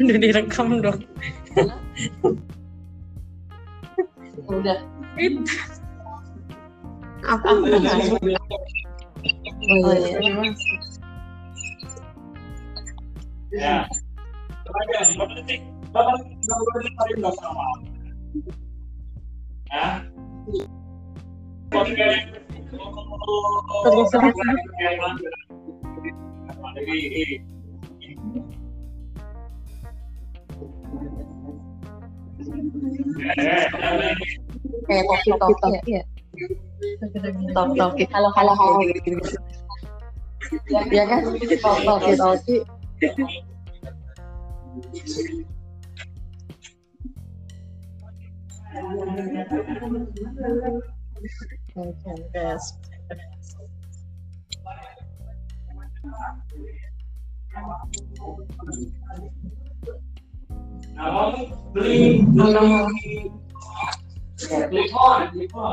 Udah direkam dong. Udah. Itu. Apa? Oh Oh iya. iya. Ya. Bapak lima detik. Kayak toki toki ya. Tok toki. Halo halo halo. Ya kan? Toki toki. Yes. มีมีมีท่อนะมีทออ